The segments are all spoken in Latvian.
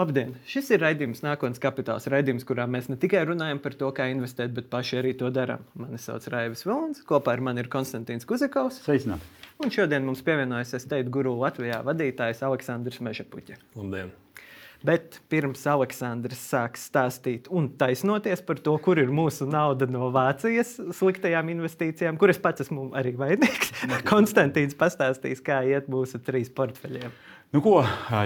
Labdien! Šis ir raidījums Nākotnes kapitāls. Raidījums, kurā mēs ne tikai runājam par to, kā investēt, bet paši arī to darām. Mani sauc Raivis Vilns, kopā ar mani ir Konstantīns Kuzikovs. Sveicināt! Un šodien mums pievienojas Esteita Guru Latvijā vadītājs Aleksandrs Mežapuķis. Labdien! Bet pirms Aleksandrs sāks stāstīt un taisnoties par to, kur ir mūsu nauda no Vācijas sliktajām investīcijām, kuras pats esmu arī vainīgs, Konstantīns pastāstīs, kā iet mūsu trīs portfeļiem. Nu, ko,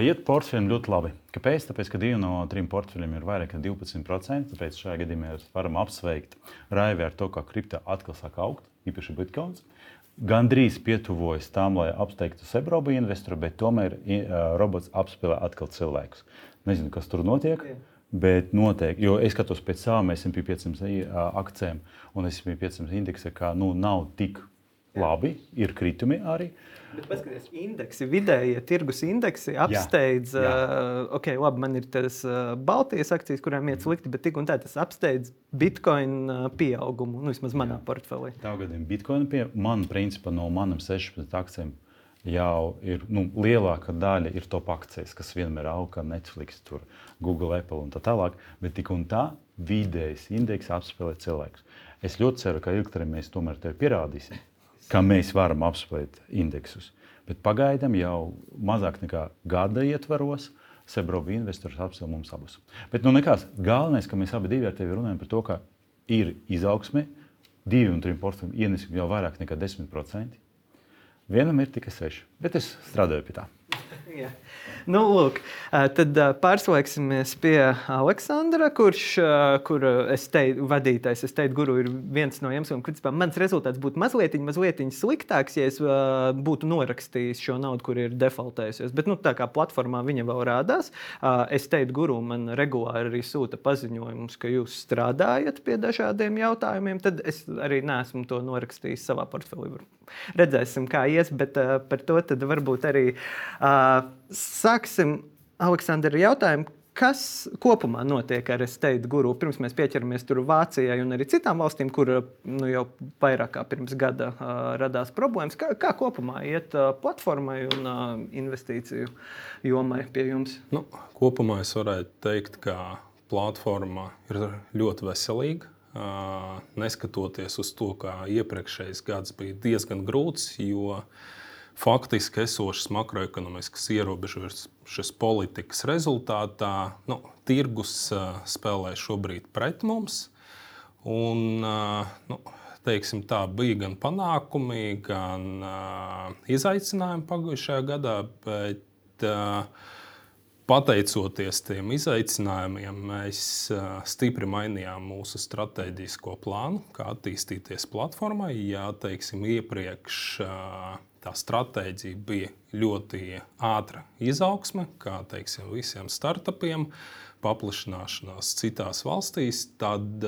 iet portfeļiem ļoti labi. Kāpēc? Tāpēc, ka divi no trim portfeļiem ir vairāk nekā 12%. Tāpēc šajā gadījumā mēs varam apsveikt Raivi ar to, ka kripto atkal sāk augt, īpaši Bitcoin. Gan drīz pietuvojas tam, lai apsteigtu Sebrobu investoru, bet tomēr robots apspēlē atkal cilvēkus. Nezinu, kas tur notiek. Jā. Bet noteikti, jo es skatos pēc savām SP 500 akcijiem un SP 500 indeksa, ka nu, nav tik labi, ir kritumi arī. Uh, Bet paskatieties, indeksi, vidējie tirgus indeksi apsteidz, jā, jā. Uh, ok, labi, man ir tas uh, Baltijas akcijas, kurām iet slikti, bet tik un tā tas apsteidz Bitcoin uh, pieaugumu, nu, vismaz manā jā. portfelī. Tā gadījumā Bitcoin pie man, principā, no manam 16 akcijiem jau ir nu, lielākā daļa ir top akcijas, kas vienmēr aug, kā Netflix, tur, Google, Apple un tā tālāk. Bet tik un tā vidējais indeks apspēlē cilvēkus. Es ļoti ceru, ka ilgtermiņā mēs tomēr te pierādīsim ka mēs varam apspēlēt indeksus. Bet pagaidām jau mazāk nekā gada ietvaros Sebrovi investors apspēlē mums abus. Bet nu nekas, galvenais, ka mēs abi divi ar tevi runājam par to, ka ir izaugsme, divi un trim portfeļiem ienesumi jau vairāk nekā 10%. Vienam ir tikai seši, bet es strādāju pie tā. Jā. Nu, lūk, tad pārslēgsimies pie Aleksandra, kurš kur es teiktu, vadītājs, es teiktu, guru ir viens no iemesliem, kāpēc mans rezultāts būtu mazliet, mazliet sliktāks, ja es būtu norakstījis šo naudu, kur ir defaultējusies. Bet, nu, tā kā platformā viņa vēl rādās, es teiktu, guru man regulāri arī sūta paziņojumus, ka jūs strādājat pie dažādiem jautājumiem, tad es arī neesmu to norakstījis savā portfelī. Redzēsim, kā ies, bet par to varbūt arī. Uh, sāksim Aleksandra jautājumu. Kas kopumā notiek ar Steigta guru? Pirms mēs pieķeramies tur Vācijai un arī citām valstīm, kur nu, jau vairāk kā pirms gada uh, radās problēmas. Kā, kā kopumā iet uh, platformai un uh, investīciju jomai pie jums? Nu, kopumā es varētu teikt, ka platforma ir ļoti veselīga. Neskatoties uz to, ka iepriekšējais gads bija diezgan grūts, jo faktiski esošas makroekonomiskas ierobežojušas politikas rezultātā nu, tirgus spēlē šobrīd pret mums. Un, nu, teiksim, tā bija gan panākumi, gan uh, izaicinājumi pagājušajā gadā. Bet, uh, Pateicoties tiem izaicinājumiem, mēs stipri mainījām mūsu strateģisko plānu, kā attīstīties platformai. Jā, teiksim, iepriekš tā stratēģija bija ļoti ātra izaugsme, kā teiksim, visiem startupiem, paplašināšanās citās valstīs. Tad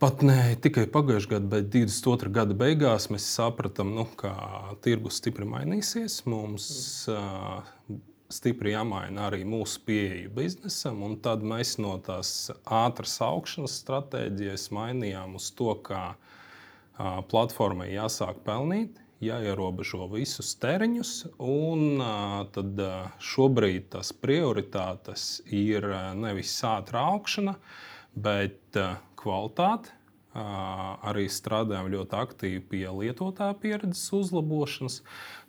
pat ne tikai pagājušā gada, bet 22. gada beigās mēs sapratām, nu, ka tirgus stipri mainīsies. Mums uh, stipri jāmaina arī mūsu pieeja biznesam, un tad mēs no tās ātras augšanas stratēģijas mainījām uz to, ka uh, platformai jāsāk pelnīt jāierobežo visus termiņus, un tad šobrīd tas prioritātes ir nevis ātrā augšana, bet kvalitāte. Arī strādājam ļoti aktīvi pie lietotāja pieredzes uzlabošanas.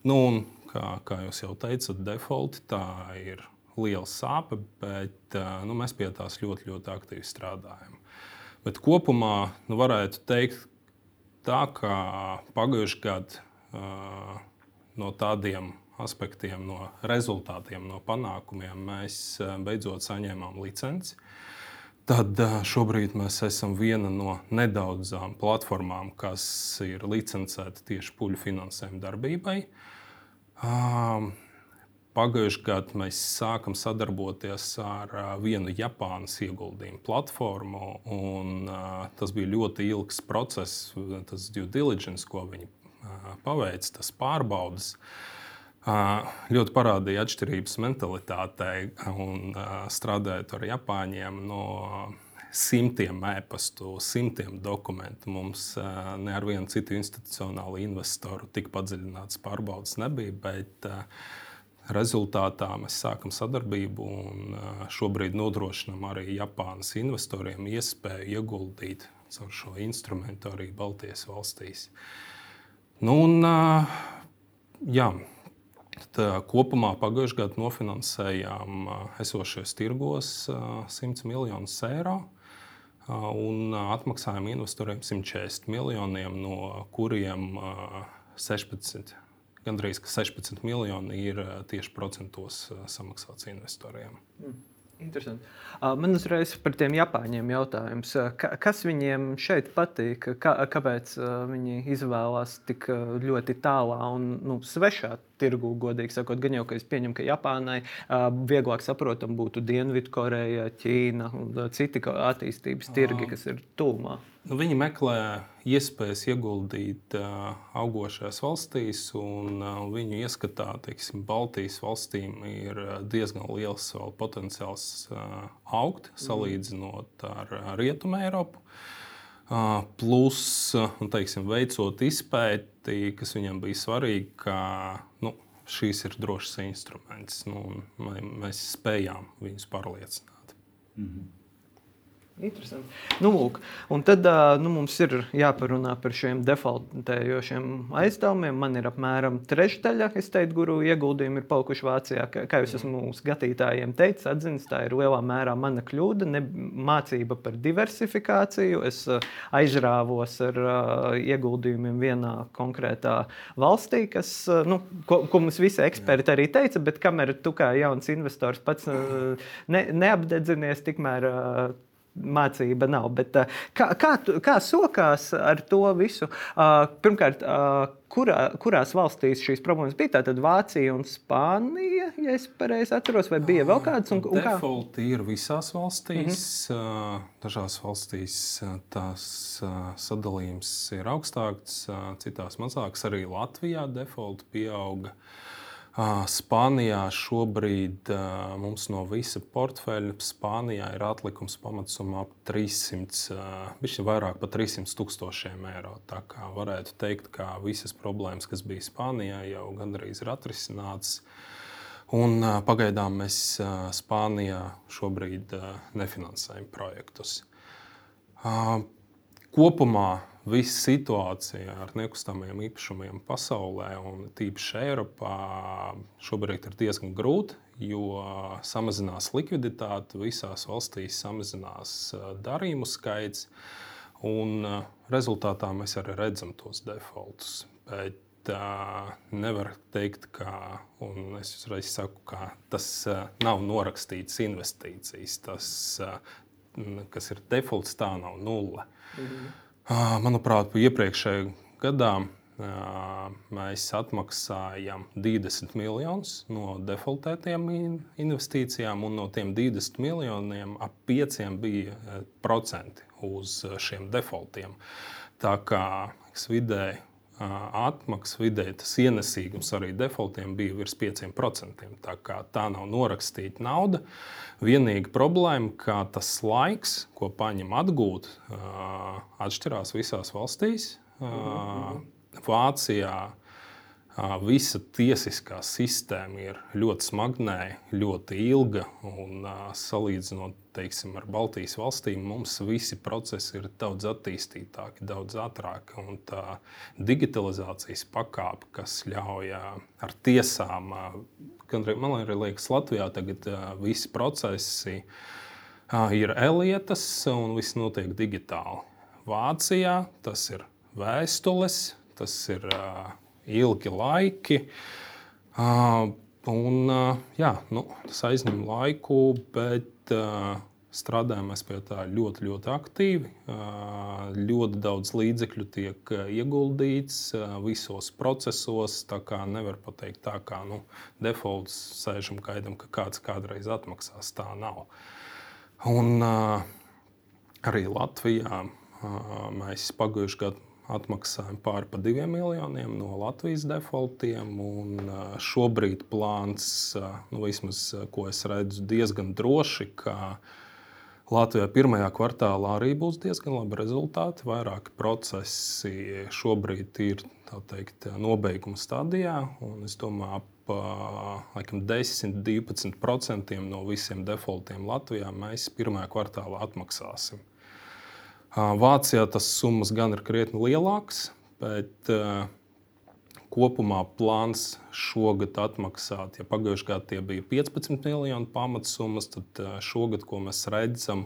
Nu, kā, kā jūs jau teicat, defaulti tā ir liela sāpe, bet nu, mēs pie tās ļoti, ļoti aktīvi strādājam. Bet kopumā nu, varētu teikt, tā, ka pagājušajā gadā no tādiem aspektiem, no rezultātiem, no panākumiem mēs beidzot saņēmām licenci. Tad šobrīd mēs esam viena no nedaudzām platformām, kas ir licencēta tieši puļu finansējuma darbībai. Pagājušajā gadā mēs sākam sadarboties ar vienu Japānas ieguldījumu platformu. Tas bija ļoti ilgs process, tas due diligence, ko viņi paveic, tas pārbaudas. Ļoti parādīja atšķirības mentalitātei un strādājot ar Japāņiem. No simtiem e-pastu, simtiem dokumentu. Mums ne ar vienu citu institucionālu investoru tik padziļināts pārbaudas nebija. Bet, rezultātā mēs sākam sadarbību un šobrīd nodrošinām arī Japānas investoriem iespēju ieguldīt caur šo instrumentu arī Baltijas valstīs. Nu, un, jā, Tad, kopumā pagājušajā gadā nofinansējām esošajos tirgos 100 miljonus eiro un atmaksājām investoriem 140 miljoniem, no kuriem 16 gandrīz 16 miljoni ir tieši procentos samaksāts investoriem. Mm. Interesanti. Man uzreiz par tiem Japāņiem jautājums. Kas viņiem šeit patīk? Kā, kāpēc viņi izvēlās tik ļoti tālā un nu, svešā tirgu, godīgi sakot, gan jau, ka es pieņemu, ka Japānai vieglāk saprotam būtu Dienvidkoreja, Ķīna un citi attīstības tirgi, kas ir tūmā. Nu, viņi meklē iespējas ieguldīt uh, augošās valstīs, un uh, viņu ieskatā teiksim, Baltijas valstīm ir diezgan liels potenciāls uh, augt, salīdzinot ar Rietumu Eiropu. Plus, teiksim, veicot izpēti, kas viņam bija svarīgi, ka nu, šīs ir drošs instruments. Nu, mēs spējām viņus pārliecināt. Mm -hmm. Interesanti. Nu, lūk, un tad nu, mums ir jāparunā par šiem defaultējošiem aizdevumiem. Man ir apmēram trešdaļa, es teiktu, guru ieguldījumi ir palikuši Vācijā. Kā, kā jūs esmu skatītājiem teicis, atzīst, tā ir lielā mērā mana kļūda, ne mācība par diversifikāciju. Es aizrāvos ar ieguldījumiem vienā konkrētā valstī, kas, nu, ko, ko mums visi eksperti arī teica, bet kamēr tu kā jauns investors pats ne, neapdedzinies, tikmēr mācība nav. Bet, uh, kā, kā, kā sokās ar to visu? Uh, pirmkārt, uh, kurā, kurās valstīs šīs problēmas bija? Tātad Vācija un Spānija, ja es pareizi atceros, vai bija vēl kādas? Un, un Default kā? ir visās valstīs. Mm -hmm. Dažās valstīs tās sadalījums ir augstāks, citās mazāks. Arī Latvijā default pieauga. Uh, Spānijā šobrīd mums no visa portfeļa Spānijā ir atlikums pamatsumā ap 300, viņš ir vairāk par 300 tūkstošiem eiro. Tā kā varētu teikt, ka visas problēmas, kas bija Spānijā, jau gandrīz ir atrisinātas. Un, pagaidām mēs Spānijā šobrīd nefinansējam projektus. Kopumā visa situācija ar nekustamiem īpašumiem pasaulē un tīpaši Eiropā šobrīd ir diezgan grūta, jo samazinās likviditāte, visās valstīs samazinās darījumu skaits, un rezultātā mēs arī redzam tos defaultus. Bet uh, nevar teikt, ka, es uzreiz saku, ka tas nav norakstīts investīcijas. Tas, kas ir defaults, tā nav nulle. Mm -hmm. Manuprāt, iepriekšējā gadā mēs atmaksājam 20 miljonus no defaultētiem investīcijām, un no tiem 20 miljoniem ap 5 bija procenti uz šiem defaultiem. Tā kā vidēji atmaksas vidēji tas ienesīgums arī defaultiem bija virs 5%. Tā, tā nav norakstīta nauda. Vienīga problēma, ka tas laiks, ko paņem atgūt, atšķirās visās valstīs. Vācijā visa tiesiskā sistēma ir ļoti smagnēja, ļoti ilga. Un, salīdzinot teiksim, ar Baltijas valstīm, mums visi procesi ir daudz attīstītāki, daudz ātrāki. Un tā digitalizācijas pakāpe, kas ļauj ar tiesām, man liekas, Latvijā tagad visi procesi ir elietas un viss notiek digitāli. Vācijā tas ir vēstules, tas ir ilgi laiki. Un, jā, nu, tas aizņem laiku, bet strādājam pie tā ļoti, ļoti aktīvi. Ļoti daudz līdzekļu tiek ieguldīts visos procesos. Tā kā nevar pateikt, tā kā nu, defaults sēžam, gaidām, ka kāds kādreiz atmaksās. Tā nav. Un, arī Latvijā mēs pagājušajā gadā atmaksājam pāri par diviem miljoniem no Latvijas defaultiem. Šobrīd plāns, nu, vismaz, ko es redzu, diezgan droši, ka Latvijā pirmajā kvartālā arī būs diezgan labi rezultāti. Vairāki procesi šobrīd ir teikt, nobeiguma stadijā. Es domāju, laikam, 10-12% no visiem defaultiem Latvijā mēs pirmajā kvartālā atmaksāsim. Vācijā tas summas gan ir krietni lielāks, bet kopumā plāns šogad atmaksāt, ja pagājušajā gadā tie bija 15 miljoni pamatsummas, tad šogad, ko mēs redzam,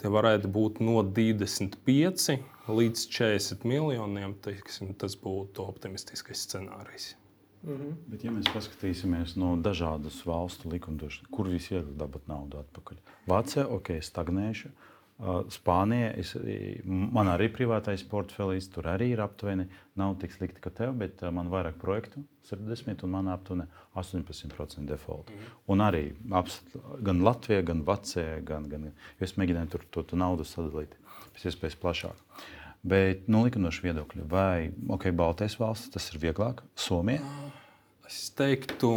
tie varētu būt no 25 līdz 40 miljoniem. Teiksim, tas būtu optimistiskais scenārijs. Mm -hmm. Bet, ja mēs paskatīsimies no dažādas valstu likumdošanas, kur vispār ir dabūt naudu atpakaļ? Vācijā, ok, stagnējuši. Spānija, es, man arī privātais portfelis, tur arī ir aptuveni, nav tik slikti kā tev, bet man vairāk projektu, 70, un man aptuveni 18% default. Mm. Un arī aps, gan Latvija, gan Vācija, gan, gan es mēģināju tur to, to naudu sadalīt pēc iespējas plašāk. Bet no likumdoša viedokļa, vai okay, Baltijas valsts tas ir vieglāk, Somija? Es teiktu,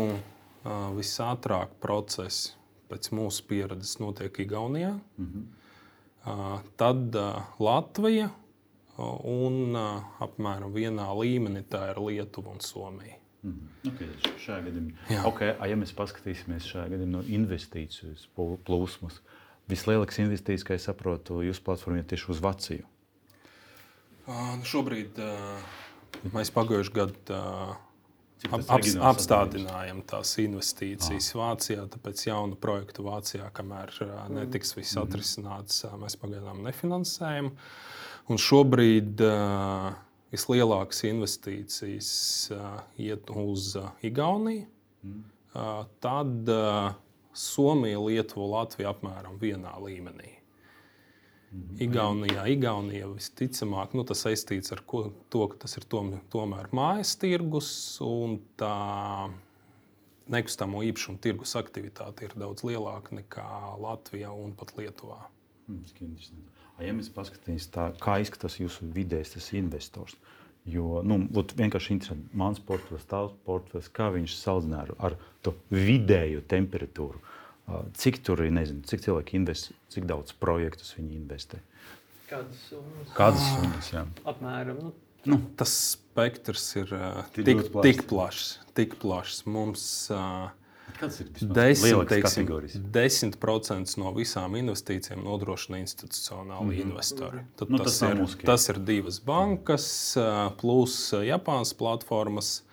visātrāk process pēc mūsu pieredzes notiek Igaunijā, mm -hmm. Tad Latvija un apmēram vienā līmenī tā ir Lietuva un Somija. Mm okay, šajā gadījumā, okay, ja mēs paskatīsimies šajā gadījumā no investīciju plūsmas, vislielākās investīcijas, kā es saprotu, jūsu platformā ir tieši uz Vāciju. Uh, šobrīd uh, mēs pagājušajā gadā uh, ap, ap, apstādinājām tās investīcijas ah. Vācijā, tāpēc jaunu projektu Vācijā, kamēr uh, netiks viss mhm. atrisināts, mēs pagaidām nefinansējam. Un šobrīd uh, vislielākās investīcijas uh, iet uz uh, Igauniju. Mm. Tad Somija, Lietuva, Latvija apmēram vienā līmenī. Igaunijā, Igaunijā visticamāk, nu, tas saistīts ar ko, to, ka tas ir tom, tomēr mājas tirgus un tā nekustamo īpašumu tirgus aktivitāte ir daudz lielāka nekā Latvijā un pat Lietuvā. Hmm, ja mēs paskatīsimies, tā, kā izskatās jūsu vidējais investors, jo nu, vienkārši interesanti, mans portfels, tavs portfels, kā viņš salīdzina ar, to vidējo temperatūru. Cik tur ir, nezinu, cik cilvēki investē, cik daudz projektus viņi investē? Kādas summas? Kādas summas jā. Apmēram. Nu. Nu, tas spektrs ir uh, tik, plašs. tik plašs. Tik plašs. Mums uh, desmit, teiksim, 10% no visām investīcijām nodrošina institucionāli mm -hmm. investori. Tad nu, tas, tas, ir, tas ir divas bankas, uh, plus Japānas platformas.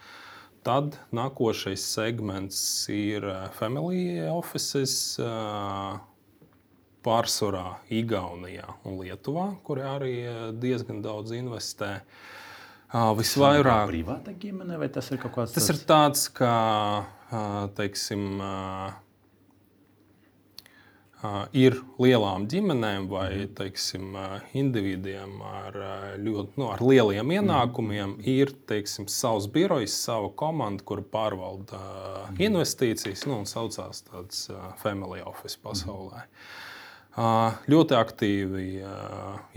Tad nākošais segments ir eh, family offices. Eh, pārsvarā Igaunijā un Lietuvā, kur arī eh, diezgan daudz investē. Visvairāk privāta ģimene vai tas ir kaut kāds tāds? Tas ir tāds, kā teiksim, ir lielām ģimenēm vai mhm. teiksim, individiem ar, ļoti, nu, ar lieliem mhm. ienākumiem, ir teiksim, savs birojs, sava komanda, kur pārvalda mhm. investīcijas nu, un saucās tāds family office pasaulē. Ļoti aktīvi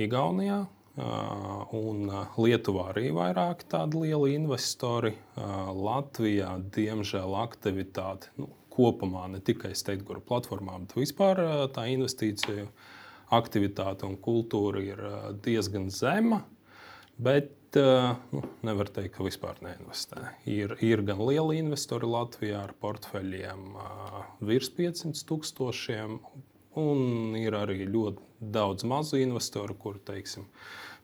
Igaunijā. Un Lietuvā arī vairāk tādu lielu investori. Latvijā, diemžēl, aktivitāte nu, kopumā, ne tikai Steigura platformā, bet vispār tā investīciju aktivitāte un kultūra ir diezgan zema. Bet nu, nevar teikt, ka vispār neinvestē. Ir, ir gan lieli investori Latvijā ar portfeļiem virs 500 tūkstošiem, un ir arī ļoti daudz mazu investoru, kur teiksim,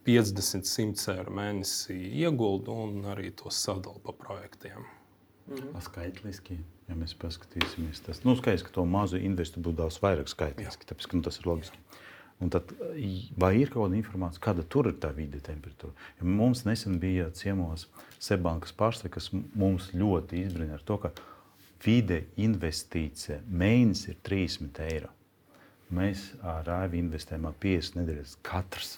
50, 100 eiro mēnesī iegulda un arī to sadala pa projektiem. Mhm. Skaitliski, ja mēs paskatīsimies, tas nu, skaidrs, ka to mazu investoru būtu daudz vairāk skaitliski, tāpēc, ka, nu, tas ir loģiski. Un tad, vai ir kaut kāda informācija, kāda tur ir tā vide temperatūra? Ja mums nesen bija ciemos Sebankas pārstāvja, kas mums ļoti izbrīna ar to, ka vide investīcija mēnesis ir 30 eiro. Mēs ar Rāvi investējam 50 nedēļas katrs.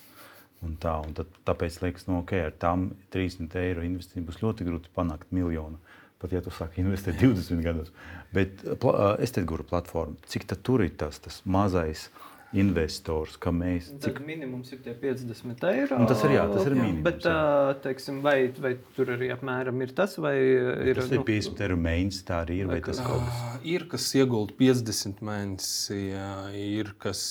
Un tā, un tad, tāpēc liekas, no, nu, ka okay, ar tām 30 eiro investīcijām būs ļoti grūti panākt miljonu pat ja tu sāki investēt 20 gados. Bet pla, es te guru platformu, cik tur ir tas, tas mazais investors, ka mēs. Cik... Tad minimums ir tie 50 eiro. Un tas ir, jā, tas ir minimums. Bet, jā. teiksim, vai, vai tur arī apmēram ir tas, vai ir. Tas ir nu... 50 eiro mēnesis, tā arī ir. Vai tas kaut kas? Ir, kas iegulda 50 mēnesi, ir, kas,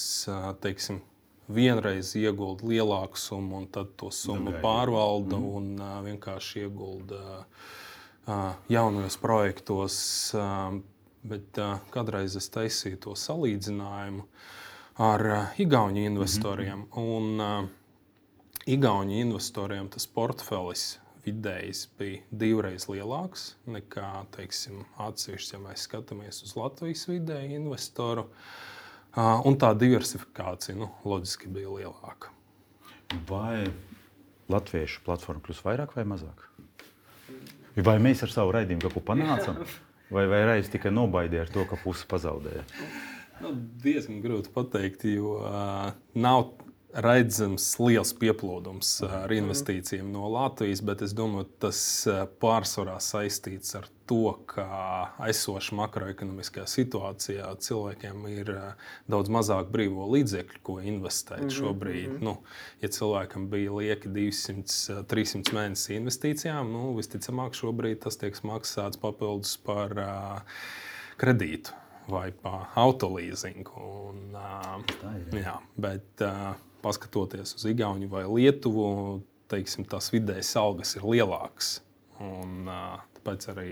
teiksim, vienreiz iegulda lielāku summu, un tad to summu nu, pārvalda mm. un vienkārši iegulda uh, jaunajos projektos, bet kādreiz es taisīju to salīdzinājumu ar Igaunijas investoriem. Mm -hmm. Un, Igaunijas investoriem tas portfelis vidējs bija divreiz lielāks nekā teiksim, atsevišķi, ja mēs skatāmies uz Latvijas vidēju investoru. Un tā diversifikācija nu, loģiski bija lielāka. Vai latviešu platforma kļūst vairāk vai mazāk? Vai mēs ar savu raidījumu kaut ko panācām? Vai, vai reiz tikai nobaidīja ar to, ka pusi pazaudēja? Nu, diezgan grūti pateikt, jo uh, nav redzams liels pieplūdums ar investīcijiem no Latvijas, bet es domāju, tas pārsvarā saistīts ar to, ka esošā makroekonomiskajā situācijā cilvēkiem ir daudz mazāk brīvo līdzekļu, ko investēt mm -hmm. šobrīd. Nu, ja cilvēkam bija lieki 200, 300 mēnešu investīcijām, nu, visticamāk, šobrīd tas tiek maksāts papildus par uh, kredītu vai pa autolīzingu. Un, uh, jā. Jā, bet, uh, paskatoties uz Igauniju vai Lietuvu, teiksim, tās vidējas algas ir lielākas. Un, tāpēc arī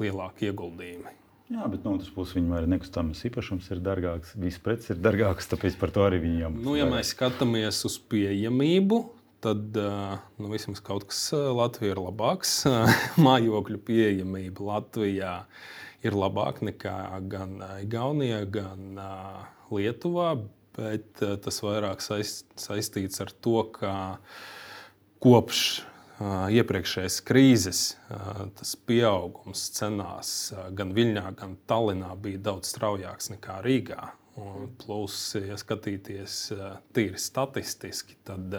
lielāki ieguldījumi. Jā, bet no otras puses viņam arī nekustamais īpašums ir dārgāks, viss preces ir dārgāks, tāpēc par to arī viņam. Nu, ja mēs skatāmies uz pieejamību, tad nu, vismaz kaut kas Latvijā ir labāks. Mājokļu pieejamība Latvijā ir labāka nekā gan Igaunijā, gan Lietuvā bet tas vairāk saist, saistīts ar to, ka kopš iepriekšējās krīzes tas pieaugums cenās gan Viļņā, gan Tallinā bija daudz straujāks nekā Rīgā. Un plus, ja skatīties tīri statistiski, tad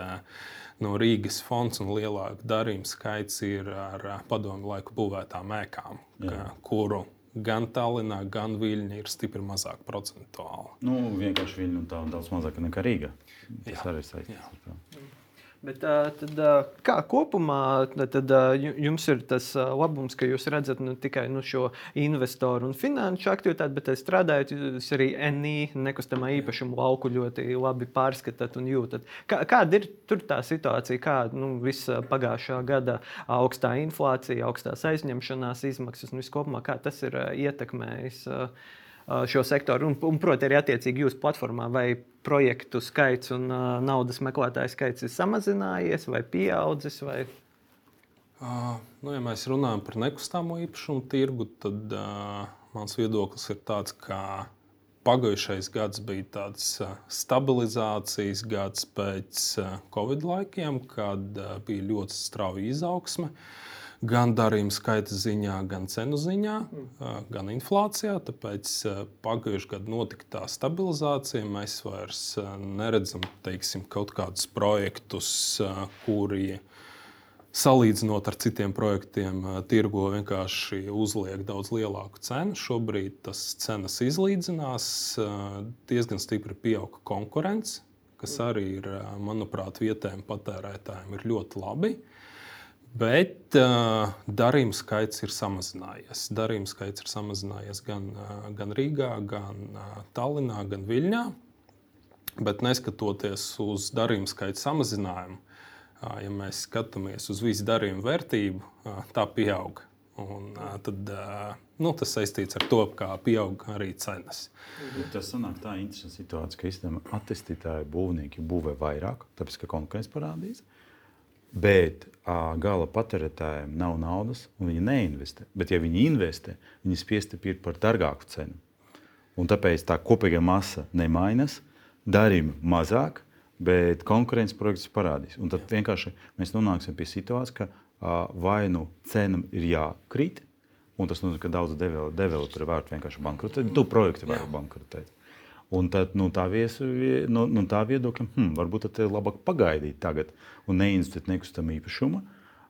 no Rīgas fonds un lielāka darījuma skaits ir ar padomu laiku būvētām ēkām, ka, kuru gan Tallinā, gan Viļņā ir stipri mazāk procentuāli. Nu, vienkārši un tā daudz mazāk nekā Rīga. Tas jā. arī saistīts ar to. Bet, tad, kā kopumā tad, jums ir tas labums, ka jūs redzat ne tikai nu, šo investoru un finanšu aktivitāti, bet strādājot, jūs arī NI nekustamā īpašuma lauku ļoti labi pārskatāt un jūtat. Kā, kāda ir tur tā situācija, kāda nu, visa pagājušā gada augstā inflācija, augstās aizņemšanās izmaksas un viss kopumā, kā tas ir ietekmējis? Uh, šo sektoru. Un, un proti, arī attiecīgi jūsu platformā, vai projektu skaits un uh, naudas meklētāju skaits ir samazinājies vai pieaudzis? Vai... Uh, nu, ja mēs runājam par nekustamo īpašumu tirgu, tad uh, mans viedoklis ir tāds, ka pagājušais gads bija tāds uh, stabilizācijas gads pēc uh, Covid laikiem, kad uh, bija ļoti strauja izaugsme. Uh, gan darījuma skaita ziņā, gan cenu ziņā, mm. gan inflācijā. Tāpēc pagājušajā gadā notika tā stabilizācija. Mēs vairs neredzam teiksim, kaut kādus projektus, kuri salīdzinot ar citiem projektiem, tirgo vienkārši uzliek daudz lielāku cenu. Šobrīd tas cenas izlīdzinās, diezgan stipri pieauga konkurence, kas arī ir, manuprāt, vietējiem patērētājiem ir ļoti labi. Uh, Bet uh, darījuma skaits ir samazinājies. Darījuma skaits ir samazinājies gan, uh, gan Rīgā, gan uh, Tallinā, gan Viļņā. Bet neskatoties uz darījuma skaita samazinājumu, uh, ja mēs skatāmies uz visu darījumu vērtību, uh, tā pieaug. Un, uh, tad, uh, nu, tas saistīts ar to, kā pieaug arī cenas. Mhm. Tas sanāk tā interesanta situācija, ka īstenībā attīstītāji būvnieki būvē vairāk, tāpēc ka konkurence parādīs. Bet gala patērētājiem nav naudas, un viņi neinvestē. Bet, ja viņi investē, viņi spiesti pirkt par dārgāku cenu. Un tāpēc tā kopīgā masa nemainās, darījumi mazāk, bet konkurences projekts parādīs. Un tad vienkārši mēs nonāksim pie situācijas, ka uh, vai nu cenam ir jākrīt, un tas nozīmē, ka daudz developeri var vienkārši bankrotēt, tu projekti var bankrotēt. Un tad no nu, tā, viesu, no, no tā viedokļa, hmm, varbūt tad ir labāk pagaidīt tagad un neinvestēt nekustamā īpašumā.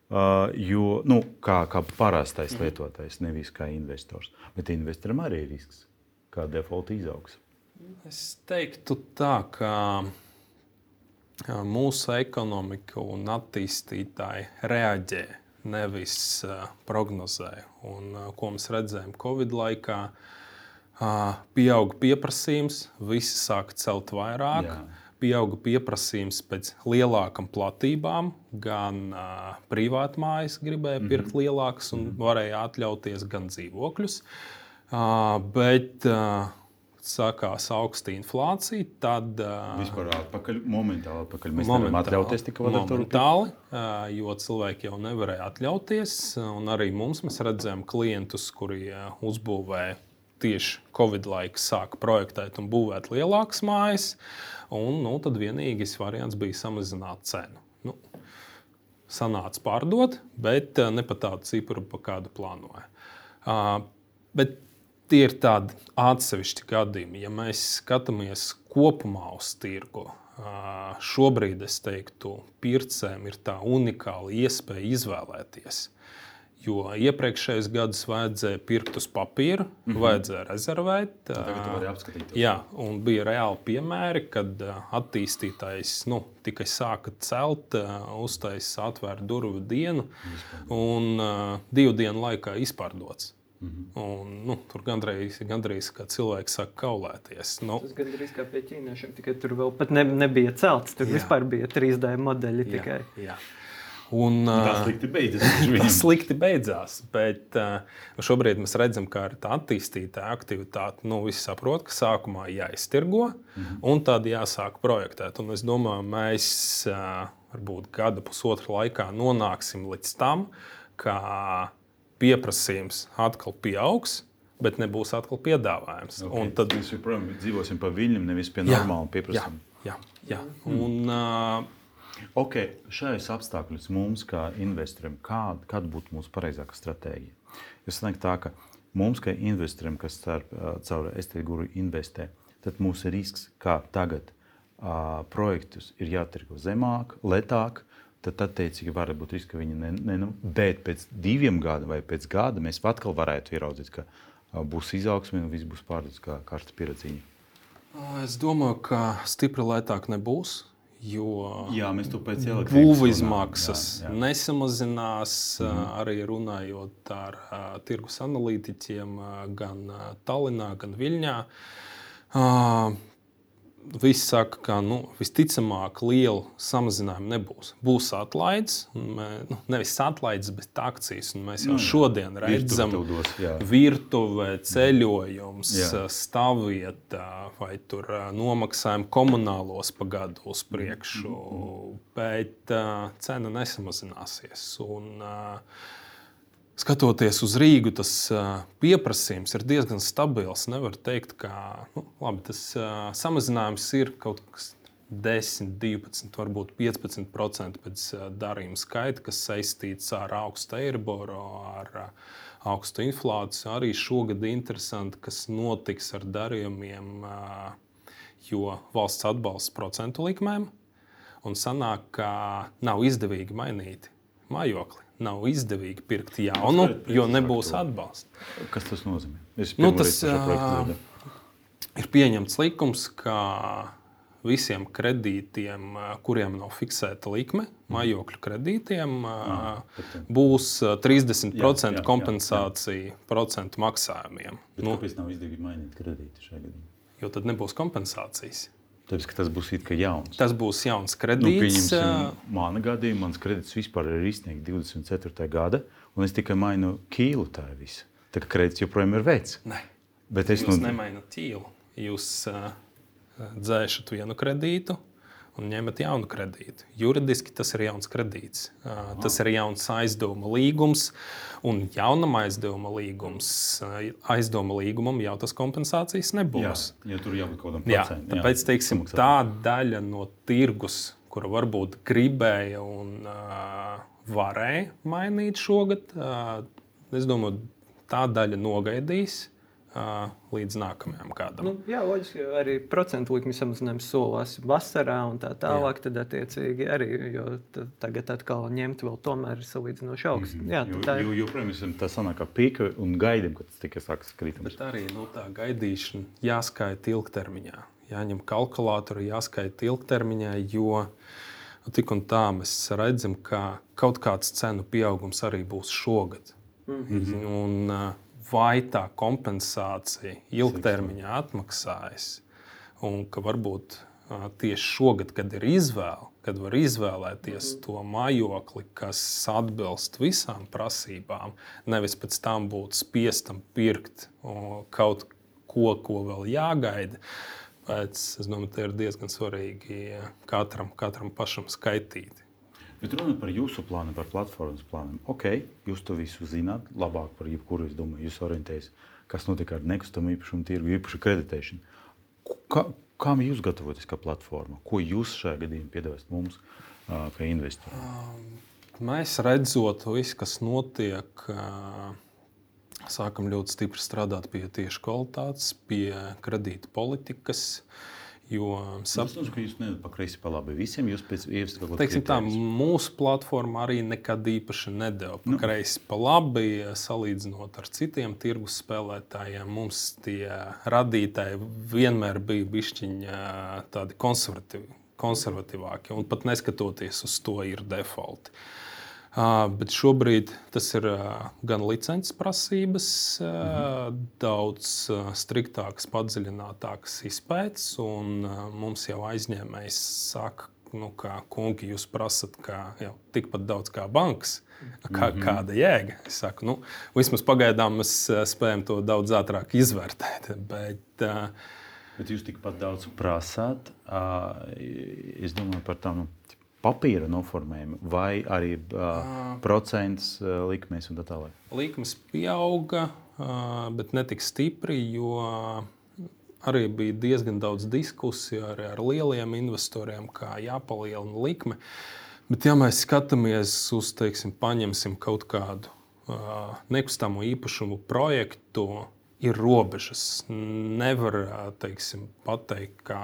Uh, jo, nu, kā, kā parastais mhm. lietotājs, nevis kā investors. Bet investoram arī ir risks, kā default izaugs. Es teiktu tā, ka mūsu ekonomika un attīstītāji reaģē, nevis prognozē. Un, ko mēs redzējām Covid laikā, uh, pieauga pieprasījums, visi sāka celt vairāk. Jā. pieauga pieprasījums pēc lielākām platībām. Gan uh, privāti mājas gribēja Mhm. pirkt lielākas un varēja atļauties gan dzīvokļus. Uh, bet uh, sākās augsta inflācija, tad uh, Vispār atpakaļ, momentāli atpakaļ. Mēs nevaram atļauties tik. Momentāli, ā, jo cilvēki jau nevarēja atļauties. un Arī mums mēs redzējām klientus, kuri ā, uzbūvēja tieši Covid laikā, sāka projektēt un būvēt lielākas mājas. Un, nu, tad vienīgais variants bija samazināt cenu. Nu, sanāca pārdot, bet ā, ne par tādu cipru, pa kādu plānoja. Ā, Bet tie ir tādi atsevišķi gadījumi. Ja mēs skatāmies kopumā uz tirgu, ā, šobrīd es teiktu, pircējiem ir tā unikāla iespēja izvēlēties. Jo iepriekšējos gados vajadzēja pirkt uz papīra, mm -hmm. vajadzēja rezervēt. Tagad tu ā, vari apskatīt. Jā, un bija reāli piemēri, kad attīstītājs nu, tikai sāka celt, uztaisīja atvērtu durvju dienu, un uh, divu dienu laikā izpārdots. Mm -hmm. un, nu, tur gandrīz, gandrīz kā cilvēks sāk kaulēties. Nu, Tas gandrīz kā pie ķīniešiem, tikai tur vēl pat ne, nebija celts. Tur Jā. jā. vispār bija 3D modeļi tikai. jā. Un, Tas ā, slikti beidzas. Tas slikti beidzās, bet uh, šobrīd mēs redzam, ka ir tā attīstīta aktivitāte. Nu, visi saprot, ka sākumā jāiztirgo, mm -hmm. un tad jāsāk projektēt. Un es domāju, mēs varbūt gada pusotra laikā nonāksim līdz tam, ka pieprasījums atkal pieaugs, bet nebūs atkal piedāvājums. Okay. Un tad mēs joprojām dzīvosim pa viļņiem, nevis pie Jā, normāla jā, pieprasījuma. jā, jā. Un, uh, Ok, šajos apstākļos mums, kā investoriem, kāda, kāda būtu mūsu pareizākā stratēģija? Jo sanāk tā, ka mums, kā investoriem, kas ā, caur ST guru investē, tad mūsu risks, kā tagad uh, projektus ir jātirgo zemāk, lētāk, tad attiecīgi var būt risks, ka viņi ne, ne, nu, bet pēc diviem gadiem vai pēc gada mēs atkal varētu ieraudzīt, ka uh, būs izaugsme un viss būs pārdots kā karsta pieredzīņa. es domāju, ka stipri lētāk nebūs. Jo Jā, mēs to pēc elektrības būvniecības runājam, izmaksas jā, jā. nesamazinās. Mm -hmm. Arī runājot ar uh, tirgus analītiķiem, uh, gan uh, Tallinā, gan Viļņā. Uh, Visi saka, ka nu, visticamāk liela samazinājuma nebūs. Būs atlaides, mē- nu, nevis atlaides, bet akcijas. un Mēs jau nu, šodien redzam, dos, jā. virtuve, ceļojums, Jā. stāvvieta vai tur nomaksājumi komunālos pa gadu uz priekšu, Mhm, bet uh, cena nesamazināsies. Un, uh, Skatoties uz Rīgu, tas pieprasījums ir diezgan stabils. Nevar teikt, ka nu, labi, tas samazinājums ir kaut kas 10, 12, varbūt 15% pēc darījuma skaita, kas saistīts ar augstu eiriboru, ar augstu inflāciju. Arī šogad interesanti, kas notiks ar darījumiem, jo valsts atbalsts procentu likmēm. Un sanāk, ka nav izdevīgi mainīt mājokli. Nav izdevīgi pirkt jaunu, jo nebūs atbalsta. Kas tas nozīmē? Nu, tas, dzirdu. Ir pieņemts likums, ka visiem kredītiem, kuriem nav fiksēta likme, mājokļu kredītiem, ā, būs ā, 30% Jā, jā, jā, kompensācija procentu maksājumiem. Bet Nu, kāpēc nav izdevīgi mainīt kredītu šajā gadījumā? jo tad nebūs kompensācijas. Tāpēc, tas būs jauns. Tas būs jauns Nu, kredīts. pieņemsim, ā, mana gadījumā mans kredīts vispār ir izsniegts 24. gada, un es tikai mainu kīlu tā visu. Tā kā kredīts joprojām ir vecs. Nē, Bet es jūs nu, nemainat ķīlu. Jūs uh, dzēšat vienu kredītu un ņemat jaunu kredītu. Juridiski tas ir jauns kredīts. Uh, tas ir jauns aizdevuma līgums. Un jaunam aizdevuma līgums, aizdevuma līgumam jau tas kompensācijas jā, nebūs. ja tur jābūt kaut kādam Jā, procentam. tāpēc teiksim, tā daļa no tirgus, kura varbūt gribēja un uh, varēja mainīt šogad, uh, es domāju, tā daļa nogaidīs līdz nākamajam gadam. Nu, jā, loģiski, arī procentu likmes samazinājums solās vasarā un tā tālāk. Tad, attiecīgi, arī tagad atkal ņemt vēl tomēr ir salīdzinoši augsts. Mm -hmm. Jā, Jo, tā ir. jo, joprojām esam tā sanāk kā pīka un gaidām, kad tas tikai sāks kritums. Bet arī nu, tā gaidīšana jāskaita ilgtermiņā. Jāņem kalkulātori, jāskaita ilgtermiņā, jo nu, tik un tā mēs redzam, ka kaut kāds cenu pieaugums arī būs šogad. Mm -hmm. un, uh, vai tā kompensācija ilgtermiņā atmaksājas, un ka varbūt tieši šogad, kad ir izvēle, kad var izvēlēties mm. to mājokli, kas atbilst visām prasībām, nevis pēc tam būt spiestam pirkt kaut ko, ko vēl jāgaida. Pēc, es domāju, tas ir diezgan svarīgi katram, katram pašam skaitīt. Bet runājot par jūsu plānu, par platformas plānu, ok, jūs to visu zināt, labāk par jebkuru, es domāju, jūs orientējaties, kas notiek ar nekustamo īpašumu tirgu, īpaši kreditēšanu. Kā, Kā jūs gatavojaties kā platforma? Ko jūs šajā gadījumā piedāvājat mums, kā investoriem? Mēs redzot visu, kas notiek, sākam ļoti stipri strādāt pie tieši kvalitātes, pie kredīta politikas. Jo saprotu, ka jūs neesat pa kreisi, pa labi visiem. Jūs pēc ieviesit kaut kādu tādu. Mūsu platforma arī nekad īpaši nedēļa pa nu. kreisi, pa labi. Salīdzinot ar citiem tirgus spēlētājiem, mums tie radītāji vienmēr bija bišķiņi tādi konservatīvi, konservatīvāki. Un pat neskatoties uz to, ir defaulti. Uh, bet šobrīd tas ir gan licences prasības, uh, daudz striktākas, padziļinātākas izpētes, un mums jau aizņēmējs saka, nu, kā kungi, jūs prasat kā, jau, tikpat daudz kā bankas. Kā, mm -hmm. Kāda jēga? Es saku, nu, vismaz pagaidām mēs spējam to daudz ātrāk izvērtēt. Bet, uh, bet jūs tikpat daudz prasāt. Uh, es domāju par tām. Nu, papīra noformējumu, vai arī uh, procents uh, likmēs un tā tālāk? Likmes pieauga, uh, bet ne tik stipri, jo arī bija diezgan daudz diskusiju ar, ar lieliem investoriem, kā jāpalielina likme. Bet, ja mēs skatāmies uz, teiksim, paņemsim kaut kādu uh, nekustamo īpašumu projektu, ir robežas. Nevar teiksim, pateikt, ka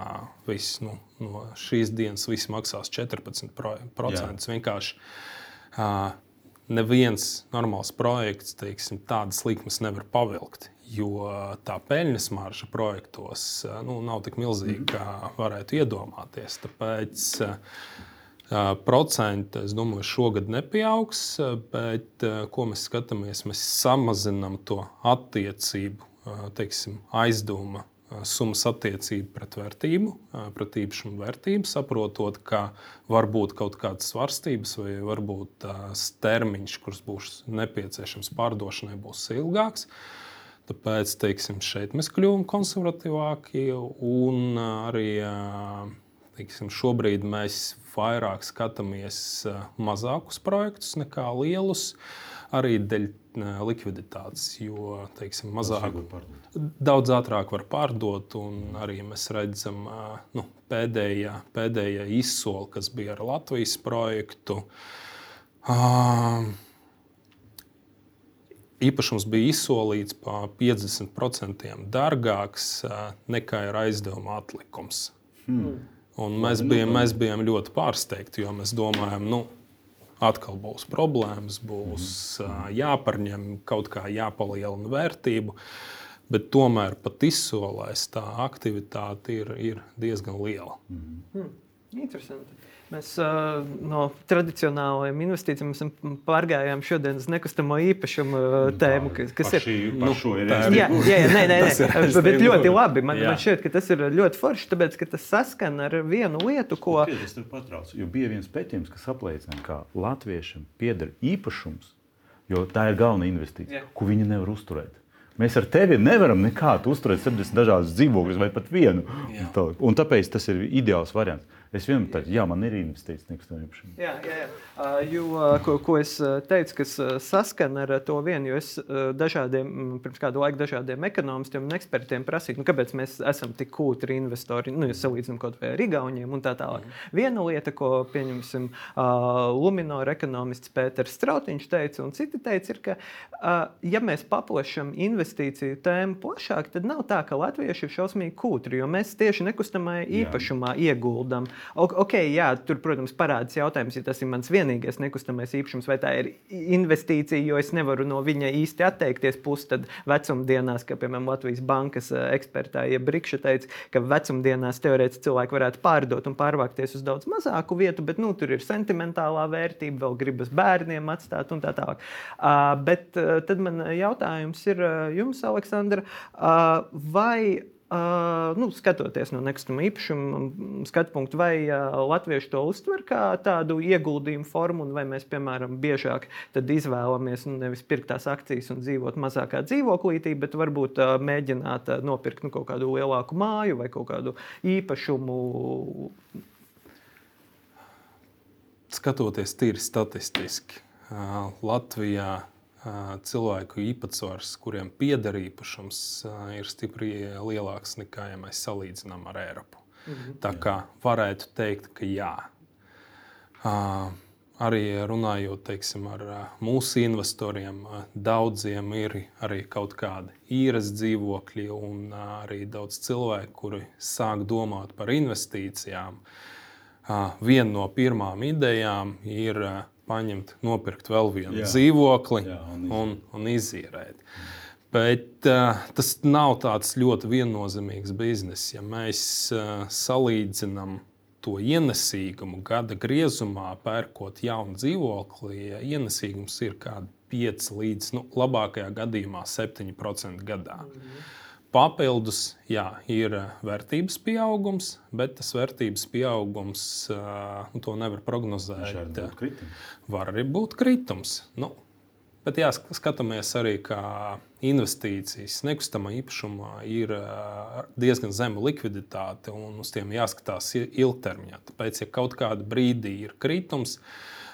viss, nu, no šīs dienas viss maksās 14%. Jā. Vienkārši uh, neviens normāls projekts teiksim, tādas likmes nevar pavilkt. Jo tā peļņas marža projektos nu, nav tik milzīga, kā varētu iedomāties. Tāpēc uh, Procenti, es domāju, šogad nepieaugs, bet ko mēs skatāmies, mēs samazinām to attiecību teiksim, aizdoma summas attiecība pret vērtību, pret īpašumu vērtību, saprotot, ka var būt kaut kādas svārstības, vai varbūt tās termiņš, kurš būs nepieciešams pārdošanai, būs ilgāks. Tāpēc teiksim, šeit mēs kļuvām konservatīvāki un arī teiksim, šobrīd mēs vairāk skatāmies mazākus projektus nekā lielus. Arī dēļ likviditātes, jo teiksim, mazāk, daudz ātrāk var pārdot. Arī mēs redzam, nu, pēdējā, pēdējā izsole, kas bija ar Latvijas projektu. Īpašums bija izsolīts par 50% dārgāks nekā ir aizdevuma atlikums. Hmm. Un mēs bijām, mēs bijām ļoti pārsteigti, jo mēs domājam, nu, atkal būs problēmas, būs mm. jāparņem kaut kā jāpalielina vērtību. Bet tomēr pat izsolēs tā aktivitāte ir, ir diezgan liela. Mm. Hmm, interesanti. Mēs no tradicionālajiem investīcijiem pārgājām šodien uz nekustamo īpašumu uh, tēmu, kas, kas ir. Nu, ir jā, jā, nē, nē, nē. bet ļoti labi. Man, jā. man šķiet, ka tas ir ļoti forši, tāpēc, ka tas saskan ar vienu lietu, ko. Es tur patraucu, jo bija viens pētījums, kas apliecina, ka latviešiem pieder īpašums, jo tā ir galvenā investīcija, jā. ko viņi nevar uzturēt. Mēs ar tevi nevaram nekādu uzturēt 70 dažādus dzīvokļus vai pat vienu. Un tāpēc tas ir ideāls variants. Es vienmēr teicu, jā, man ir investīcijas nekustamā īpašumā. Jā, jā, jā. Uh, jo, uh, ko, ko es teicu, kas uh, saskan ar to vienu, jo es uh, dažādiem, pirms kādu laiku dažādiem ekonomistiem un ekspertiem prasīju, nu, kāpēc mēs esam tik kūtri investori, nu, ja salīdzinām kaut vai ar Igauniem un tā tālāk. Mm. Viena lieta, ko pieņemsim uh, Luminor ekonomists Pēters Strautiņš teica, un citi teica, ir, ka, uh, ja mēs paplašam investīciju tēmu plašāk, tad nav tā, ka latvieši ir šausmīgi kūtri, jo mēs tieši nekustamajā īpašumā ieguldam. Ok, jā, tur, protams, parādās jautājums, ja tas ir mans vienīgais nekustamais īpašums, vai tā ir investīcija, jo es nevaru no viņa īsti atteikties. Pusi tad vecumdienās, kā piemēram Latvijas bankas eh, ekspertā, ja Brīsša teica, ka vecumdienās teorētiski cilvēki varētu pārdot un pārvākties uz daudz mazāku vietu, bet nu, tur ir sentimentālā vērtība, vēl gribas bērniem atstāt un tā tālāk. Uh, bet uh, tad man jautājums ir uh, jums, Aleksandra, uh, vai Uh, nu, skatoties no nekustamā īpašuma skatu punkta, vai uh, latvieši to uztver kā tādu ieguldījumu formu, vai mēs, piemēram, biežāk izvēlamies nu, nevis pirkt tās akcijas un dzīvot mazākā dzīvoklītī, bet varbūt uh, mēģināt nopirkt nu, kaut kādu lielāku māju vai kaut kādu īpašumu. Skatoties tīri statistiski, Latvijā cilvēku īpatsvars, kuriem pieder īpašums, ir stipri lielāks nekā, ja mēs salīdzinām ar Eiropu. Mhm. Tā kā varētu teikt, ka jā. Arī runājot teiksim, ar mūsu investoriem, daudziem ir arī kaut kādi īres dzīvokļi, un arī daudz cilvēku, kuri sāk domāt par investīcijām. Viena no pirmām idejām ir paņemt, nopirkt vēl vienu jā. dzīvokli jā, un, un, un izīrēt. Bet uh, tas nav tāds ļoti viennozīmīgs bizness. Ja mēs uh, salīdzinām to ienesīgumu gada griezumā, pērkot jaunu dzīvokli, ja ienesīgums ir kaut kāds 5 līdz nu, labākajā gadījumā 7% gadā. Mm -hmm. Papildus jā, ir eh, vērtības pieaugums, bet tas vērtības pieaugums nu, to nevar prognozēt. Var arī būt kritums. Nu, bet jā, skatāmies arī, kā investīcijas nekustamā īpašumā ir diezgan zema likviditāte un uz tiem jāskatās ilgtermiņā. Tāpēc, ja kaut kādā brīdī ir kritums,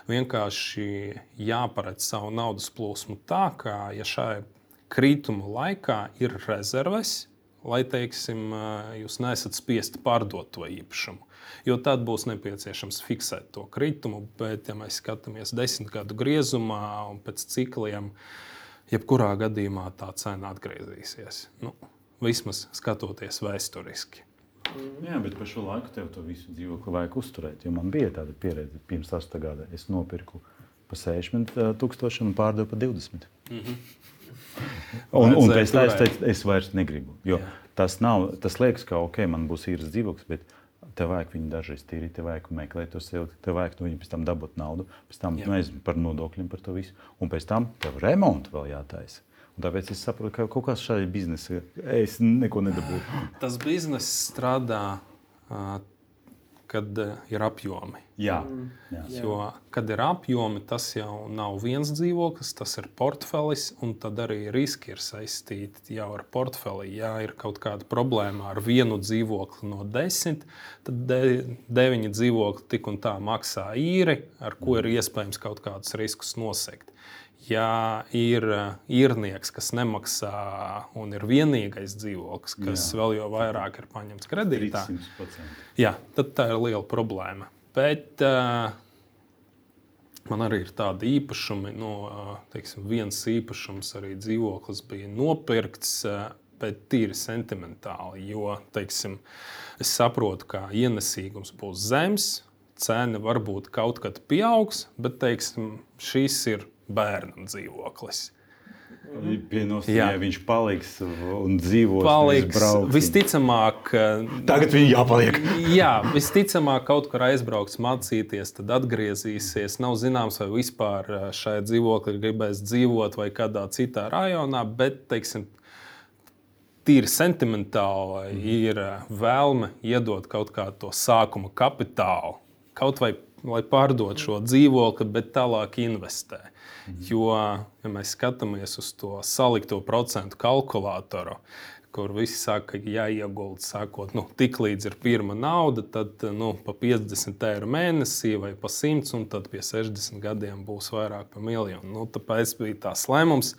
vienkārši jāparedz savu naudas plūsmu tā, ka ja šai krituma laikā ir rezerves, lai teiksim, jūs nesat spiesti pārdot to īpašumu. Jo tad būs nepieciešams fiksēt to kritumu, bet, ja mēs skatāmies desmit gadu griezumā un pēc cikliem, jebkurā gadījumā tā cena atgriezīsies. Nu, vismaz skatoties vēsturiski. Jā, bet par šo laiku tev to visu dzīvokli vajag uzturēt. Jo man bija tāda pieredze pirms 8 gada. Es nopirku par 60 tūkstošiem un pārdevu par 20. Mm -hmm. Un, un tam es teicu, es vairs negribu. Jo Jā. tas, nav, tas liekas, ka ok, man būs īres dzīvoklis, bet tev vajag viņu dažreiz tīrīt, tev vajag meklēt to sevi, tev vajag no viņa pēc tam dabūt naudu, pēc tam nezinu par nodokļiem, par to visu. Un pēc tam tev remontu vēl jātaisa. Un tāpēc es saprotu, ka kaut kāds šādi biznesa, es neko nedabūju. Tas bizness strādā kad uh, ir apjomi. Jā. Jā. Jo, kad ir apjomi, tas jau nav viens dzīvoklis, tas ir portfelis, un tad arī riski ir saistīti jau ar portfeli. Ja ir kaut kāda problēma ar vienu dzīvokli no desmit, tad de, deviņi dzīvokļi tik un tā maksā īri, ar ko ir iespējams kaut kādus riskus nosegt ja ir eh, īrnieks, kas nemaksā un ir vienīgais dzīvoklis, kas jā. vēl jau vairāk ir paņemts kredītā, 300%. jā, tad tā ir liela problēma. Bet uh, man arī ir tādi īpašumi, no uh, teiksim, viens īpašums arī dzīvoklis bija nopirkts. Uh, Bet tīri sentimentāli, jo teiksim, es saprotu, ka ienesīgums būs zems, cena varbūt kaut kad pieaugs, bet teiksim, šis ir bērnam dzīvoklis. Pienos, ja viņš paliks un dzīvos. Paliks, visticamāk, tagad viņam jāpaliek. jā, visticamāk, kaut kur aizbrauks mācīties, tad atgriezīsies. Nav zināms, vai vispār šajā dzīvoklī gribēs dzīvot vai kādā citā rajonā, bet, teiksim, tīri sentimentāli mm. ir vēlme iedot kaut kādu to sākuma kapitālu. Kaut vai lai pārdot šo dzīvokli, bet tālāk investē. Mhm. Jo, ja mēs skatāmies uz to salikto procentu kalkulātoru, kur visi saka, ka jāiegulda sākot, nu, tik līdz ir pirmā nauda, tad nu, pa 50 eiro mēnesī vai pa 100, un tad pie 60 gadiem būs vairāk par miljonu. Nu, tāpēc bija tās lēmums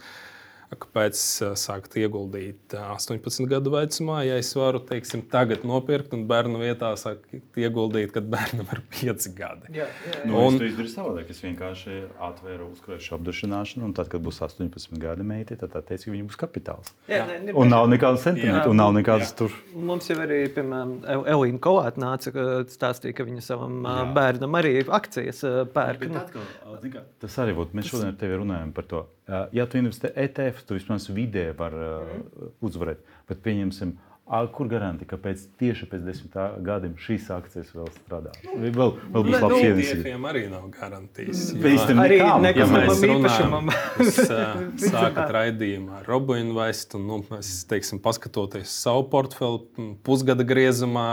kāpēc sākt ieguldīt 18 gadu vecumā, ja es varu teiksim, tagad nopirkt un bērnu vietā sākt ieguldīt, kad bērnam ir 5 gadi. Jā, jā, jā. Nu, un, es to izdarīju savādāk. Es vienkārši atvēru uzkrājumu apdrošināšanu, un tad, kad būs 18 gadi meitē, tad tā teica, ka viņam būs kapitāls. Jā, jā. Ne, un nav nekādas sentimentu, un nav nekādas tur. Mums jau arī, piemēram, Elīna Kolāta nāca, stāstīja, ka viņa savam jā. bērnam arī akcijas pērk. Nu. Atkal, tas arī būtu. Mēs šodien ar tevi runājam par to. Ja tu investē ETF, tu vismaz vidē vari uh, uzvarēt. Bet pieņemsim A, kur garantija, ka pēc, tieši pēc desmit gadiem šīs akcijas vēl strādā? Vēl, vēl būs Ne, nu, labs ienesīs. Tiefiem arī nav garantijas. Īstenībā Arī nekām. Ja mēs runājam, uh, sākat raidījumu ar Robu Investu, un nu, mēs, teiksim, paskatoties savu portfeli, pusgada griezumā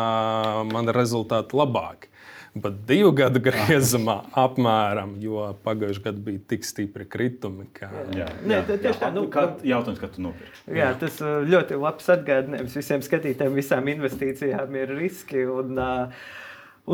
man rezultāti labāki. Bet divu gadu griezumā apmēram, jo pagājušajā gadā bija tik stipri kritumi. Ka, Jā, Nē, jā, tā tieši jā. tā, nu, Kā, jautājums, kad tu nopirksi? Jā, tas uh, ļoti labs atgādinājums visiem skatītājiem. Visām investīcijām ir riski. Un, uh,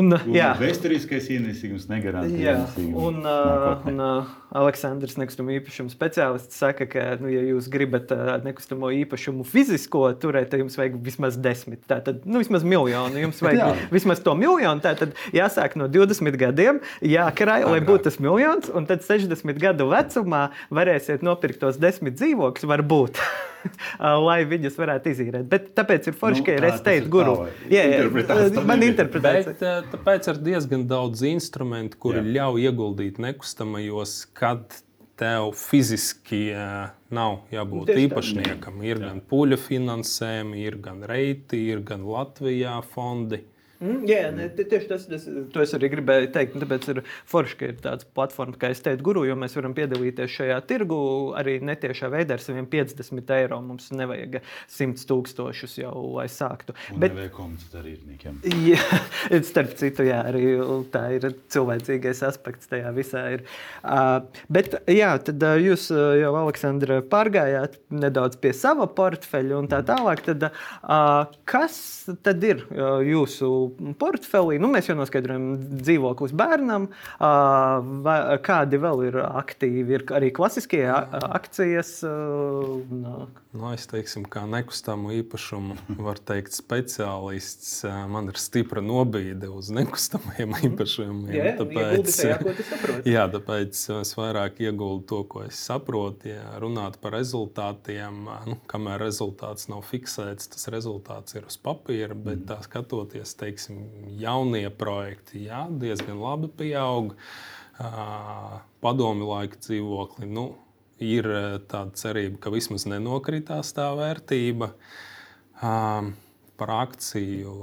un, uh, jā, Vēsturiskais ienesīgums negarantē. jā, un, uh, nākotnē. un uh, Aleksandrs, nekustamo īpašumu speciālists, saka, ka, nu, ja jūs gribat uh, nekustamo īpašumu fizisko turēt, tad jums vajag vismaz desmit. Tātad, nu, vismaz miljonu. Jums vajag Jā. vismaz to miljonu. Tātad jāsāk no 20 gadiem, jākarāj, lai būtu tas miljons, un tad 60 gadu vecumā varēsiet nopirkt tos desmit dzīvokļus, varbūt. lai viņus varētu izīrēt. Bet tāpēc ir forši, Nu, ka ir ir guru. Jā, jā, man interpretācija. Bet eh, tāpēc ir diezgan daudz instrumentu, kuri Jā. Jā. ļauj ieguldīt nekustamajos, kad tev fiziski eh, nav jābūt Tieši īpašniekam. Ir gan puļu finansējumi, ir gan reiti, ir gan Latvijā fondi. Mm, jā, ne, tie- tieši tas, tas, to es arī gribēju teikt. un Tāpēc ir forši, ka ir tāds platforma, kā es teicu, guru, jo mēs varam piedalīties šajā tirgu arī netiešā veidā ar saviem 50 eiro. Mums nevajag 100 tūkstošus jau, lai sāktu. Un Bet, nevajag komunicēt ar īrniekiem. Jā, starp citu, jā, arī tā ir cilvēcīgais aspekts tajā visā. Ir. Uh, bet, jā, tad uh, jūs uh, jau, Aleksandra, pārgājāt nedaudz pie sava portfeļa un tā tālāk. Tad, uh, kas tad ir uh, jūsu portfelī? Nu, mēs jau noskaidrojam dzīvoklis bērnam. Kādi vēl ir aktīvi? Ir arī klasiskie akcijas. Nu, es teiksim, kā nekustamo īpašumu, var teikt, speciālists. Man ir stipra nobīde uz nekustamajiem īpašumiem. jā, ieguldīt tajā. Jā, tāpēc es vairāk ieguldu to, ko es saprotu. Ja runāt par rezultātiem, nu, kamēr rezultāts nav fiksēts, tas rezultāts ir uz papīra. Bet tā skatoties, teiksim, jaunie projekti, jā, diezgan labi pieaug. Padomi laika dzīvokli. Nu, ir tāda cerība, ka vismaz nenokritās tā vērtība. Par akciju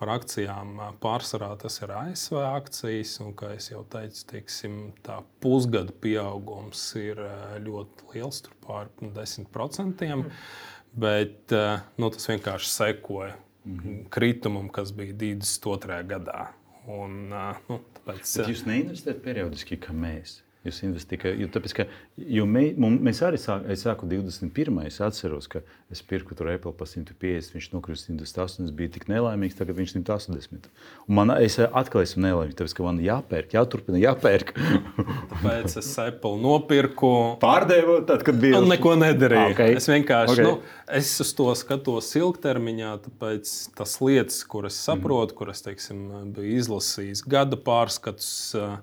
par akcijām pārsvarā tas ir ASV akcijas. Un, kā jau teicu, teiksim, tā pusgada pieaugums ir ļoti liels, tur pār 10%. Mm. Bet nu, tas vienkārši sekoja -hmm. kritumam, kas bija 22. gadā. Un, nu, tāpēc, Bet jūs neinvestējat periodiski, kā mēs. Jūs investējat, jo, tāpēc, ka, jo mē, mēs arī sākām, es sāku 21. Es atceros, ka es pirku tur Apple par 150, viņš nokrita 108, es biju tik nelaimīgs, tagad viņš ir 180. Un man, es atkal esmu nelaimīgs, tāpēc, ka man jāpērk, jāturpina, jāpērk. tāpēc es Apple nopirku. Pārdevu tad, kad bija. Un neko nedarīju. Okay. Es vienkārši Okay. nu, es uz to skatos ilgtermiņā, tāpēc tas lietas, kuras saprotu, mm. kuras teiksim, biju izlasījis, gada pārskats. ā,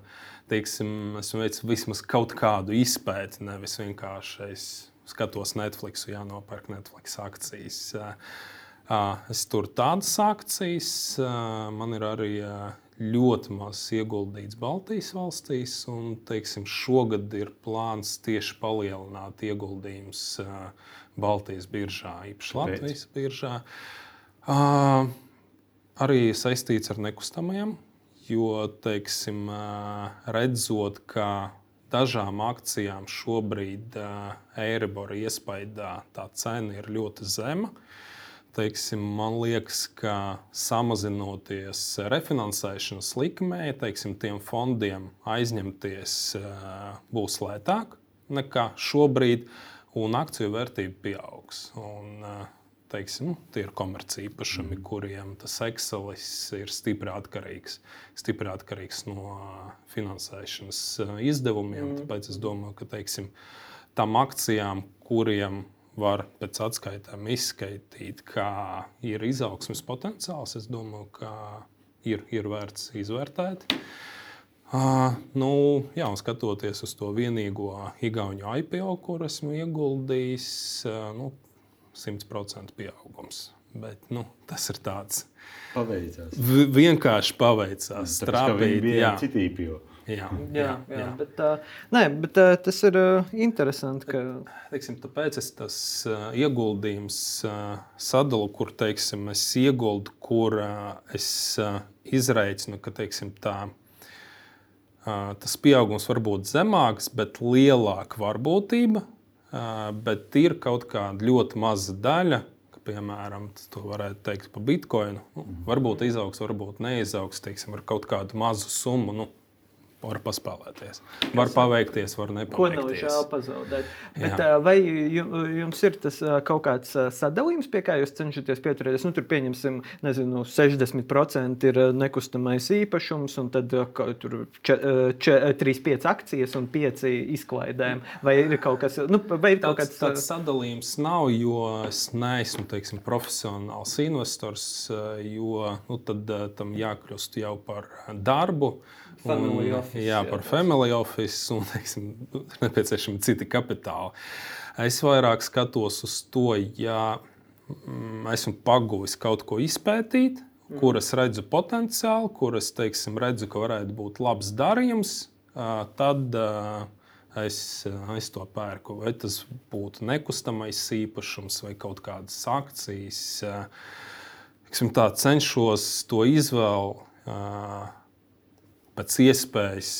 Teiksim, esmu veicis vismaz kaut kādu izpēti, nevis vienkārši es skatos Netflix, jānopērk Netflix akcijas. Ā, ā, Es tur tādas akcijas, ā, man ir arī ļoti maz ieguldīts Baltijas valstīs. Un, teiksim, šogad ir plāns tieši palielināt ieguldījumus Baltijas biržā, īpaši? Latvijas biržā. Arī saistīts ar nekustamajiem, jo, teiksim, redzot, ka dažām akcijām šobrīd Eiribora iespējā tā cena ir ļoti zema. Teiksim, man liekas, ka samazinoties refinansēšanas likmē, teiksim, tiem fondiem aizņemties būs lētāk nekā šobrīd, un akciju vērtība pieaugs. Un, teiksim, nu, tie ir komerci īpašumi, kuriem tas Excelis ir stipri atkarīgs, stipri atkarīgs no ā, finansēšanas ā, izdevumiem. Mm. Tāpēc es domāju, ka teiksim, tam akcijām, kuriem var pēc atskaitām izskaidrot, kā ir izaugsmes potenciāls, es domāju, ka ir, ir vērts izvērtēt. Uh, nu, jā, un skatoties uz to vienīgo Igaunijas IPO, kur esmu ieguldījis, uh, nu, 100% pieaugums. Bet, nu, tas ir tāds Paveicās. v- vienkārši paveicās. Viņi Trāpīt, bija jā. Jā, Jā, jā, jā. Bet, uh, nē, bet uh, tas ir uh, interesanti. Ka... Teiksim, tāpēc es tas uh, ieguldījums uh, sadalu, kur teiksim, es ieguldu, kur uh, es uh, izreicinu, ka teiksim, tā, uh, tas pieaugums var būt zemāks, bet lielāka varbūtība. Bet ir kaut kāda ļoti maza daļa, piemēram, to varētu teikt par bitkoinu. Nu, varbūt izaugs, varbūt neizaugs teiksim, ar kaut kādu mazu summu. Nu, var paspēlēties. Var paveikties, var Ko nav nepaveikties. žēl pazaudēt. Bet, Jā. vai ju- jums ir tas kaut kāds sadalījums, pie kā jūs cenšaties pieturēties? Nu, tur pieņemsim, nezinu, 60% ir nekustamais īpašums, un tad tur če- uh, če- uh, 3-5 akcijas un 5 izklaidēm. Vai ir kaut kas nu, vai ir kaut Tāds, kāds tāds sadalījums nav, jo es neesmu teiksim, profesionāls investors, jo nu, tad, tam jākļūst jau par darbu. Family un, office, jā, jā, par tas. family office un teiksim, nu, nepieciešami citi kapitāli. Es vairāk skatos uz to, ja mm, esmu paguvis kaut ko izpētīt, Mhm. kur es redzu potenciālu, kur es teiksim, redzu, ka varētu būt labs darījums, tad es, es to pērku. Vai tas būtu nekustamais īpašums vai kaut kādas akcijas. ā, teiksim Tā, cenšos to izvēlu pēc iespējas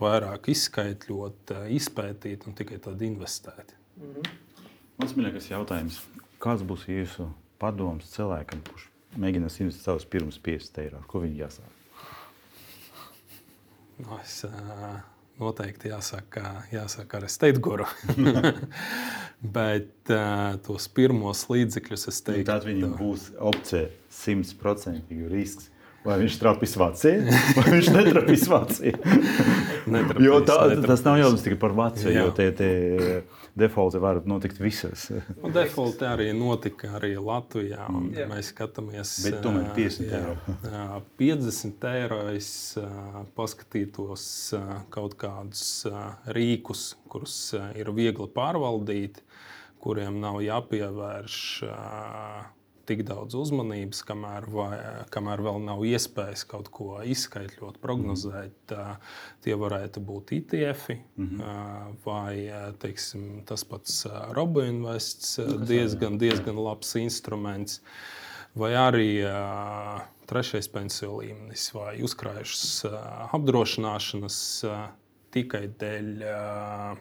vairāk izskaidrot, ā, izpētīt un tikai tad investēt. Mans mīļākais jautājums. Kāds būs jūsu padoms cilvēkam, kurš mēģinās investēt savus pirmos 50 eiro? Ko viņi jāsāk? Nu, es ā, noteikti jāsaka, jāsaka ar estate guru. Bet ā, tos pirmos līdzekļus es teiktu, Tad viņam būs opcija 100% risks. Vai viņš trapīs Vācijā, vai viņš netrapīs Vācijā? Netrapīs, Jo tā, netrapīs. tas nav jautājums tikai par Vāciju, Jā. jo tie, tie defaulti var notikt visas. Nu, Default arī notika arī Latvijā. un Jā. Mēs skatāmies, Bet tomēr ā, 50 jā, eiro. jā, 50 eiro es ā, paskatītos kaut kādus rīkus, kurus ir viegli pārvaldīt, kuriem nav jāpievērš tik daudz uzmanības, kamēr, vai, kamēr vēl nav iespējas kaut ko izskaidrot, prognozēt. ā, Tie varētu būt ITF ā, vai ā, teiksim, tas pats RoboInvests, ā, diezgan, diezgan labs instruments. Vai arī ā, trešais pensiju līmenis, vai uzkrājušas ā, apdrošināšanas ā, tikai dēļ ā,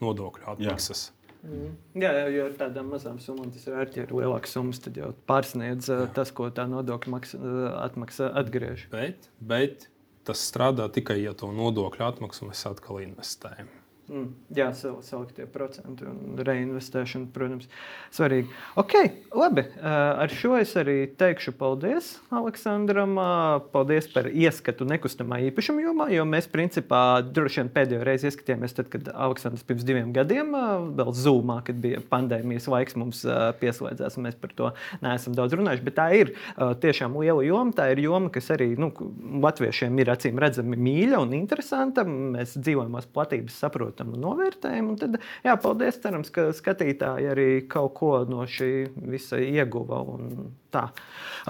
nodokļu atmaksas. Jā, jā, jo ar tādām mazām summām tas ir ērti. Ja ir lielākas summas, tad jau pārsniedz uh, tas, ko tā nodokļu maksa, uh, atmaksa atgriež. Bet, bet tas strādā tikai, ja to nodokļu atmaksu mēs atkal investējam. Mm, jā, sal- saliktie procenti un reinvestēšana, protams, svarīgi. Ok, labi. Uh, ar šo es arī teikšu paldies Aleksandram. Uh, Paldies par ieskatu nekustamā īpašuma jomā, jo mēs principā droši vien pēdējo reizi ieskatījāmies tad, kad Aleksandrs pirms diviem gadiem, uh, vēl zūmā, kad bija pandēmijas laiks, mums pieslēdzās, un mēs par to neesam daudz runājuši. Bet tā ir tiešām liela joma. Tā ir joma, kas arī nu, latviešiem ir acīm redzami mīļa un interesanta. Mēs dzīvojamās platības saprotam un novērtējam. Un tad, jā, paldies. Cerams, ka skatītāji arī kaut ko no šī visa ieguva. un Tā.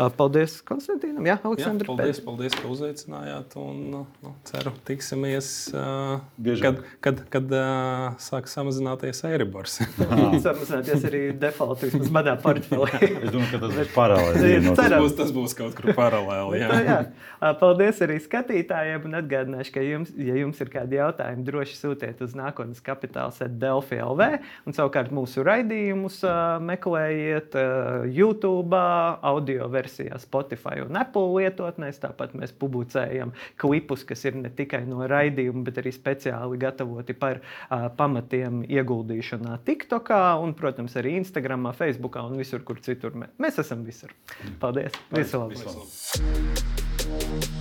Uh, Paldies Konstantīnam. Jā, Jā, Aleksandra. paldies, paldies, ka uzaicinājāt. Un, nu, nu, ceru, tiksimies, uh, Biežāk. kad, kad, kad uh, sāks samazināties Eiribors. Samazināties arī default, vismaz manā portfelī. Es domāju, ka tas būs paralēli. Jā, tas, būs, tas būs kaut kur paralēli. Tā, Jā. jā. Paldies arī skatītājiem. un Atgādināšu, ka, jums, ja jums ir kādi jautājumi, droši sūtiet uz nākotnes kapitāla set Delphi LV. Un savukārt mūsu raidījumus ā, meklējiet ā, YouTube, audio versijā, Spotify un Apple lietotnēs. Tāpat mēs publicējam klipus, kas ir ne tikai no raidījuma, bet arī speciāli gatavoti par ā, pamatiem ieguldīšanā TikTokā un, protams, arī Instagram, Facebook un visur, kur citur. Mē- Mēs esam visur. Paldies! Visu labu! Visu labu.